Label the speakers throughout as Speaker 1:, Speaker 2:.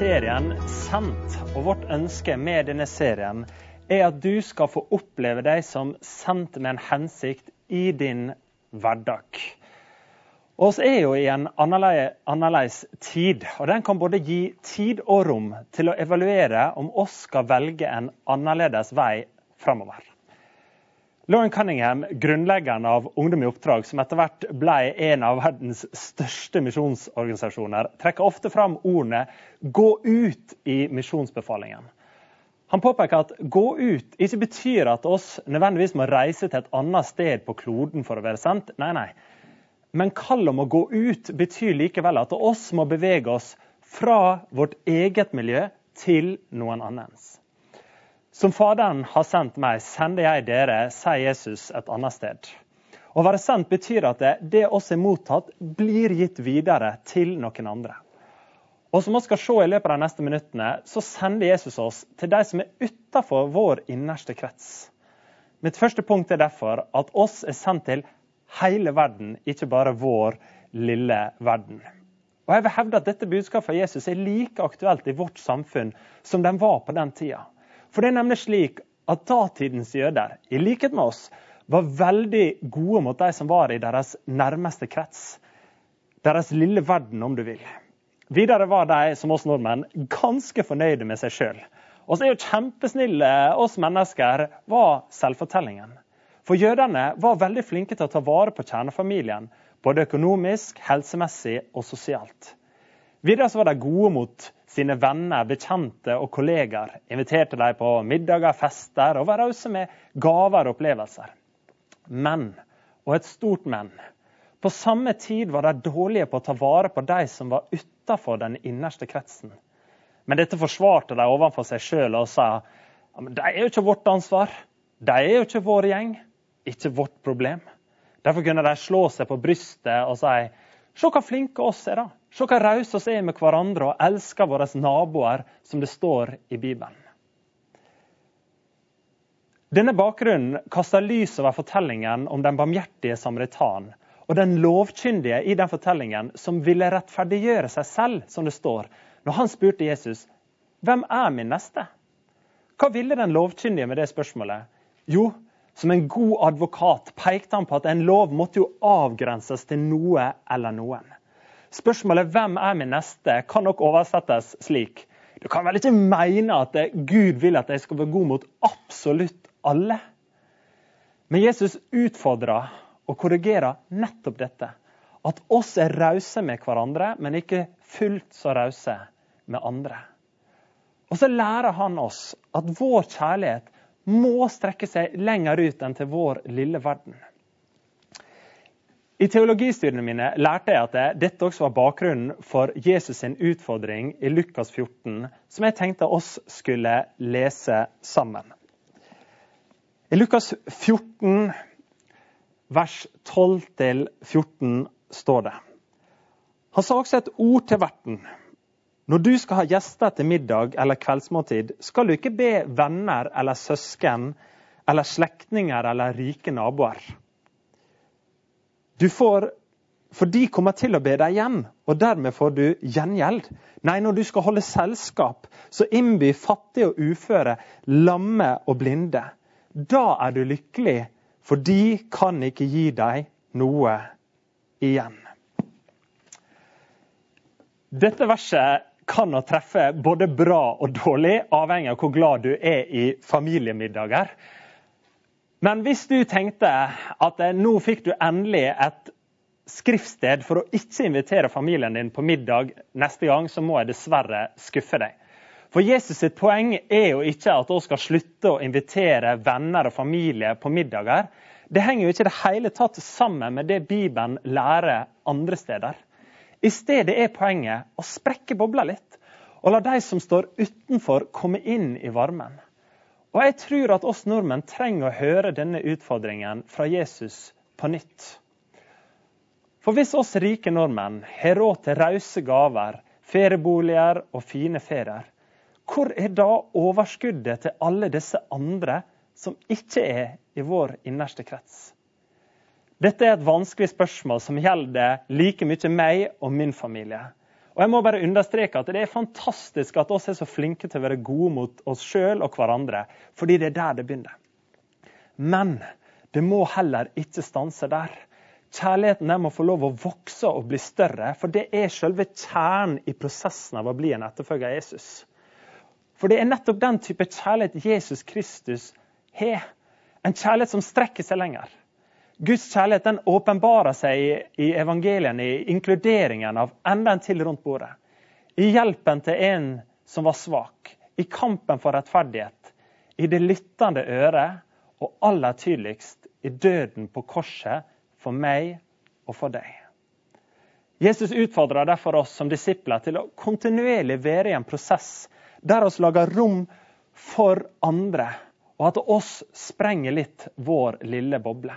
Speaker 1: serien Sendt. Og vårt ønske med denne serien er at du skal få oppleve deg som sendt med en hensikt i din hverdag. Og Vi er jo i en annerledes tid, og den kan både gi tid og rom til å evaluere om oss skal velge en annerledes vei framover. Lauren Cunningham, grunnleggeren av Ungdom i oppdrag, som etter hvert ble en av verdens største misjonsorganisasjoner, trekker ofte fram ordene 'gå ut' i misjonsbefalingen. Han påpeker at 'gå ut' ikke betyr at oss nødvendigvis må reise til et annet sted på kloden for å være sendt. Nei, nei. Men kallet om å gå ut betyr likevel at oss må bevege oss fra vårt eget miljø til noen annens. Som Faderen har sendt meg, sender jeg dere, sier Jesus et annet sted. Å være sendt betyr at det, det oss er mottatt, blir gitt videre til noen andre. Og som vi skal se i løpet av de neste minuttene, så sender Jesus oss til de som er utenfor vår innerste krets. Mitt første punkt er derfor at oss er sendt til hele verden, ikke bare vår lille verden. Og jeg vil hevde at Dette budskapet fra Jesus er like aktuelt i vårt samfunn som den var på den tida. For det er nemlig slik at datidens jøder, i likhet med oss, var veldig gode mot de som var i deres nærmeste krets. Deres lille verden, om du vil. Videre var de, som oss nordmenn, ganske fornøyde med seg sjøl. Og så er jo kjempesnille oss mennesker, var selvfortellingen. For jødene var veldig flinke til å ta vare på kjernefamilien. Både økonomisk, helsemessig og sosialt. Videre var de gode mot sine venner, bekjente og kollegaer. Inviterte dem på middager, fester og var rause med gaver og opplevelser. Men, og et stort men, på samme tid var de dårlige på å ta vare på de som var utafor den innerste kretsen. Men dette forsvarte de overfor seg sjøl og sa ja, de er jo ikke vårt ansvar. De er jo ikke vår gjeng. Ikke vårt problem. Derfor kunne de slå seg på brystet og si se hva flinke oss er, da. Se hva rause vi er med hverandre og elsker våre naboer, som det står i Bibelen. Denne bakgrunnen kaster lys over fortellingen om den barmhjertige samaritan og den lovkyndige i den fortellingen som ville rettferdiggjøre seg selv, som det står, når han spurte Jesus hvem er min neste? Hva ville den lovkyndige med det spørsmålet? Jo, som en god advokat pekte han på at en lov måtte jo avgrenses til noe eller noen. Spørsmålet 'Hvem er min neste?' kan nok oversettes slik. Du kan vel ikke mene at Gud vil at jeg skal være god mot absolutt alle? Men Jesus utfordrer og korrigerer nettopp dette. At oss er rause med hverandre, men ikke fullt så rause med andre. Og så lærer han oss at vår kjærlighet må strekke seg lenger ut enn til vår lille verden. I teologistudiene mine lærte jeg at dette også var bakgrunnen for Jesus' sin utfordring i Lukas 14, som jeg tenkte oss skulle lese sammen. I Lukas 14, vers 12-14 står det Han sa også et ord til verten. Når du skal ha gjester til middag eller kveldsmåltid, skal du ikke be venner eller søsken eller slektninger eller rike naboer. Du får For de kommer til å be deg igjen, og dermed får du gjengjeld. Nei, når du skal holde selskap, så innby fattige og uføre, lamme og blinde. Da er du lykkelig, for de kan ikke gi deg noe igjen. Dette verset kan å treffe både bra og dårlig, avhengig av hvor glad du er i familiemiddager. Men hvis du tenkte at eh, nå fikk du endelig et skriftsted for å ikke invitere familien din på middag neste gang, så må jeg dessverre skuffe deg. For Jesus sitt poeng er jo ikke at vi skal slutte å invitere venner og familie på middager. Det henger jo ikke det hele tatt sammen med det Bibelen lærer andre steder. I stedet er poenget å sprekke bobla litt, og la de som står utenfor, komme inn i varmen. Og jeg tror at oss nordmenn trenger å høre denne utfordringen fra Jesus på nytt. For hvis oss rike nordmenn har råd til rause gaver, ferieboliger og fine ferier, hvor er da overskuddet til alle disse andre som ikke er i vår innerste krets? Dette er et vanskelig spørsmål som gjelder like mye meg og min familie. Og jeg må bare understreke at Det er fantastisk at oss er så flinke til å være gode mot oss sjøl og hverandre, fordi det er der det begynner. Men det må heller ikke stanse der. Kjærligheten må få lov å vokse og bli større, for det er selve kjernen i prosessen av å bli en etterfølger av Jesus. For det er nettopp den type kjærlighet Jesus Kristus har. En kjærlighet som strekker seg lenger. Guds kjærlighet den åpenbarer seg i, i evangeliene, i inkluderingen av enda en til rundt bordet. I hjelpen til en som var svak. I kampen for rettferdighet. I det lyttende øret. Og aller tydeligst i døden på korset for meg og for deg. Jesus utfordrer derfor oss som disipler til å kontinuerlig være i en prosess der oss lager rom for andre, og at oss sprenger litt vår lille boble.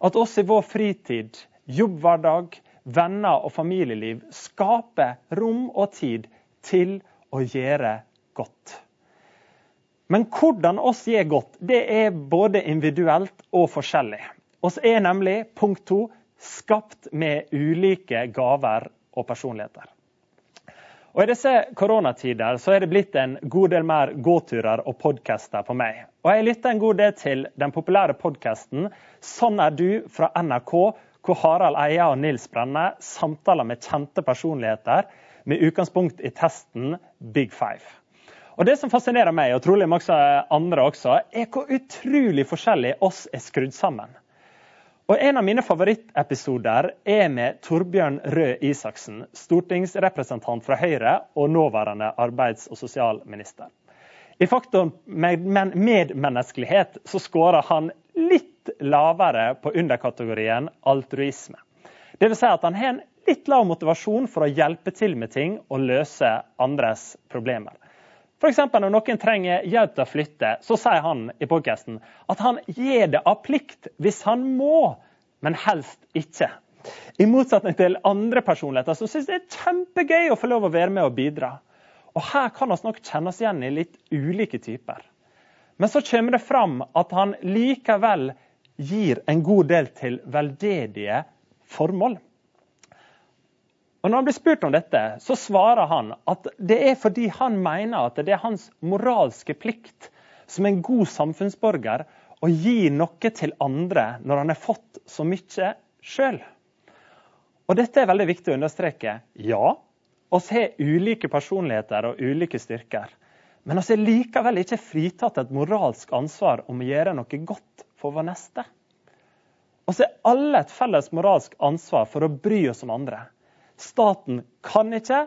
Speaker 1: At oss i vår fritid, jobbhverdag, venner og familieliv skaper rom og tid til å gjøre godt. Men hvordan oss gjør godt, det er både individuelt og forskjellig. Oss er nemlig, punkt to, skapt med ulike gaver og personligheter. Og I disse koronatider så er det blitt en god del mer gåturer og podcaster på meg. Og Jeg lytter en god del til den populære podkasten 'Sånn er du' fra NRK, hvor Harald Eia og Nils Brenne samtaler med kjente personligheter med utgangspunkt i testen Big Five. Og Det som fascinerer meg, og trolig også andre også, er hvor utrolig forskjellig oss er skrudd sammen. Og En av mine favorittepisoder er med Torbjørn Røe Isaksen, stortingsrepresentant fra Høyre og nåværende arbeids- og sosialminister. I faktoren medmenneskelighet så skårer han litt lavere på underkategorien altruisme. Dvs. Si at han har en litt lav motivasjon for å hjelpe til med ting og løse andres problemer. F.eks. når noen trenger hjelp til å flytte, så sier han i podkasten at han gir det av plikt hvis han må, men helst ikke. I motsetning til andre personligheter som syns det er kjempegøy å få lov å være med og bidra. Og Her kan vi nok kjenne oss igjen i litt ulike typer. Men så kommer det fram at han likevel gir en god del til veldedige formål. Og Når han blir spurt om dette, så svarer han at det er fordi han mener at det er hans moralske plikt som en god samfunnsborger å gi noe til andre når han har fått så mye sjøl. Og dette er veldig viktig å understreke. Ja, oss har ulike personligheter og ulike styrker. Men oss er likevel ikke fritatt et moralsk ansvar om å gjøre noe godt for vår neste. Oss er alle et felles moralsk ansvar for å bry oss om andre. Staten kan ikke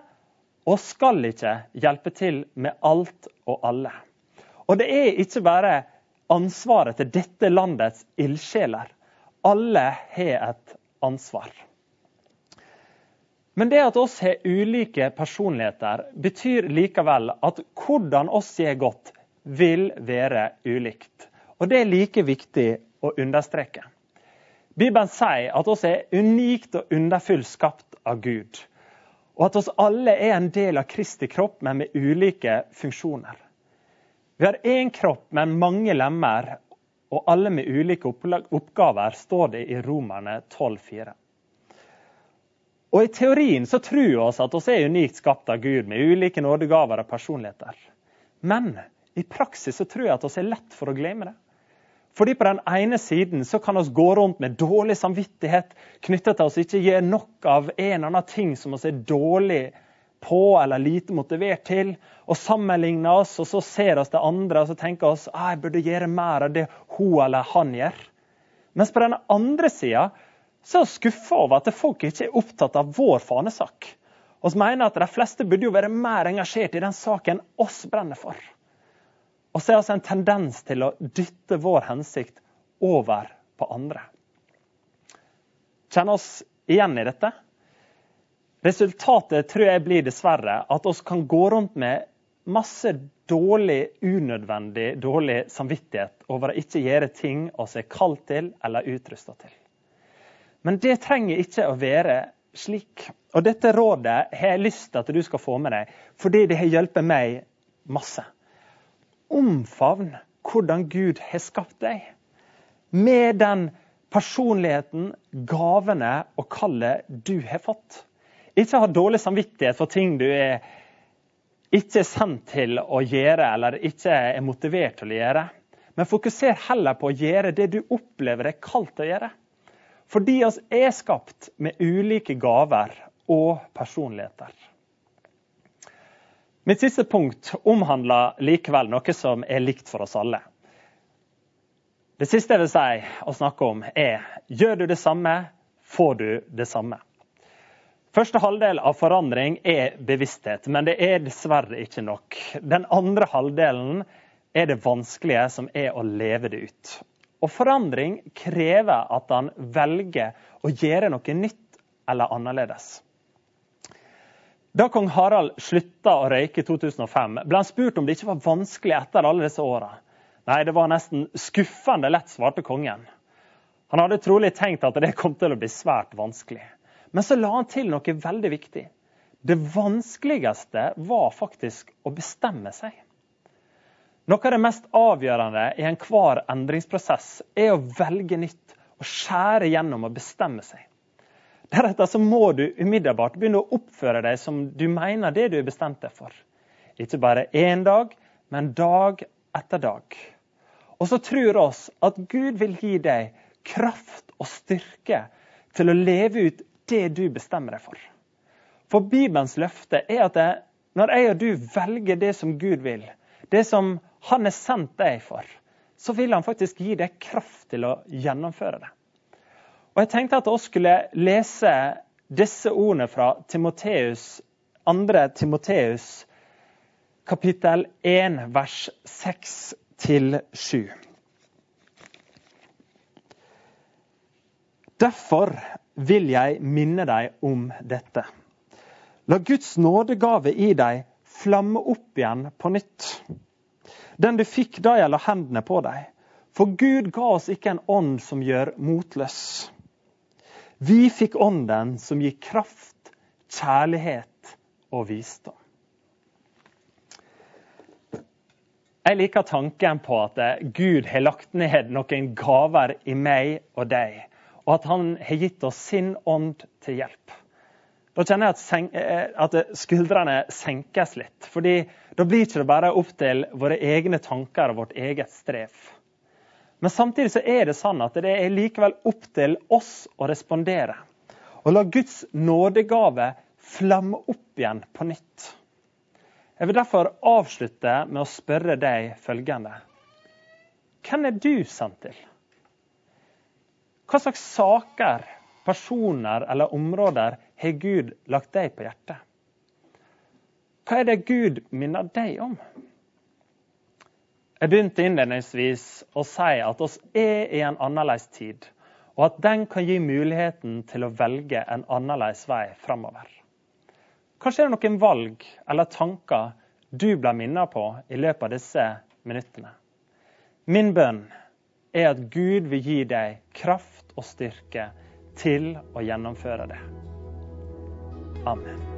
Speaker 1: og skal ikke hjelpe til med alt og alle. Og det er ikke bare ansvaret til dette landets ildsjeler. Alle har et ansvar. Men det at oss har ulike personligheter, betyr likevel at hvordan oss gjør godt, vil være ulikt. Og det er like viktig å understreke. Bibelen sier at oss er unikt og underfullt skapt av Gud. Og at oss alle er en del av Kristi kropp, men med ulike funksjoner. Vi har én kropp, men mange lemmer, og alle med ulike oppgaver, står det i Romerne 12,4. Og I teorien så tror vi oss at oss er unikt skapt av Gud, med ulike nådegaver og personligheter. Men i praksis så tror jeg at oss er lett for å glemme det. Fordi på den ene siden så kan vi gå rundt med dårlig samvittighet knyttet til oss ikke gjør nok av en eller annen ting som vi er dårlig på eller lite motivert til, og sammenligne oss, og så ser oss det andre og så tenker oss at «Ah, jeg burde gjøre mer av det hun eller han gjør. Mens på den andre sida er vi skuffa over at folk ikke er opptatt av vår fanesak. Vi mener at de fleste burde jo være mer engasjert i den saken oss brenner for. Og så er det altså en tendens til å dytte vår hensikt over på andre. Kjenner oss igjen i dette? Resultatet tror jeg blir dessverre at oss kan gå rundt med masse dårlig, unødvendig dårlig samvittighet over å ikke gjøre ting oss er kalt til eller utrusta til. Men det trenger ikke å være slik. Og dette rådet har jeg lyst til at du skal få med deg, fordi det har hjulpet meg masse omfavn hvordan Gud har skapt deg. Med den personligheten, gavene og kallet du har fått. Ikke ha dårlig samvittighet for ting du er ikke er sendt til å gjøre eller ikke er motivert til å gjøre. Men fokuser heller på å gjøre det du opplever er kalt å gjøre. Fordi oss er skapt med ulike gaver og personligheter. Mitt siste punkt omhandler likevel noe som er likt for oss alle. Det siste jeg vil si og snakke om, er gjør du det samme, får du det samme. Første halvdel av forandring er bevissthet, men det er dessverre ikke nok. Den andre halvdelen er det vanskelige, som er å leve det ut. Og forandring krever at han velger å gjøre noe nytt eller annerledes. Da kong Harald slutta å røyke i 2005, ble han spurt om det ikke var vanskelig etter alle disse åra. Nei, det var nesten skuffende lett, svarte kongen. Han hadde trolig tenkt at det kom til å bli svært vanskelig. Men så la han til noe veldig viktig. Det vanskeligste var faktisk å bestemme seg. Noe av det mest avgjørende i enhver endringsprosess er å velge nytt og skjære gjennom og bestemme seg. Deretter så må du umiddelbart begynne å oppføre deg som du mener det du er bestemt deg for. Ikke bare én dag, men dag etter dag. Og så tror oss at Gud vil gi deg kraft og styrke til å leve ut det du bestemmer deg for. For Bibelens løfte er at det, når jeg og du velger det som Gud vil, det som Han har sendt deg for, så vil han faktisk gi deg kraft til å gjennomføre det. Og Jeg tenkte at vi skulle lese disse ordene fra Timoteus, 2. Timoteus kapittel 1, vers 6 7. Derfor vil jeg minne deg om dette. La Guds nådegave i deg flamme opp igjen på nytt. Den du fikk da jeg la hendene på deg. For Gud ga oss ikke en ånd som gjør motløs. Vi fikk ånden som gir kraft, kjærlighet og visdom. Jeg liker tanken på at Gud har lagt ned noen gaver i meg og deg og at han har gitt oss sin ånd til hjelp. Da kjenner jeg at, eh, skuldrene senkes litt. fordi da blir det ikke bare opp til våre egne tanker og vårt eget strev. Men samtidig så er det sånn at det er likevel opp til oss å respondere. Og la Guds nådegave flamme opp igjen på nytt. Jeg vil derfor avslutte med å spørre deg følgende. Hvem er du sendt til? Hva slags saker, personer eller områder har Gud lagt deg på hjertet? Hva er det Gud minner deg om? Jeg begynte innledningsvis å si at oss er i en annerledes tid, og at den kan gi muligheten til å velge en annerledes vei framover. Kanskje er det noen valg eller tanker du blir minnet på i løpet av disse minuttene. Min bønn er at Gud vil gi deg kraft og styrke til å gjennomføre det. Amen.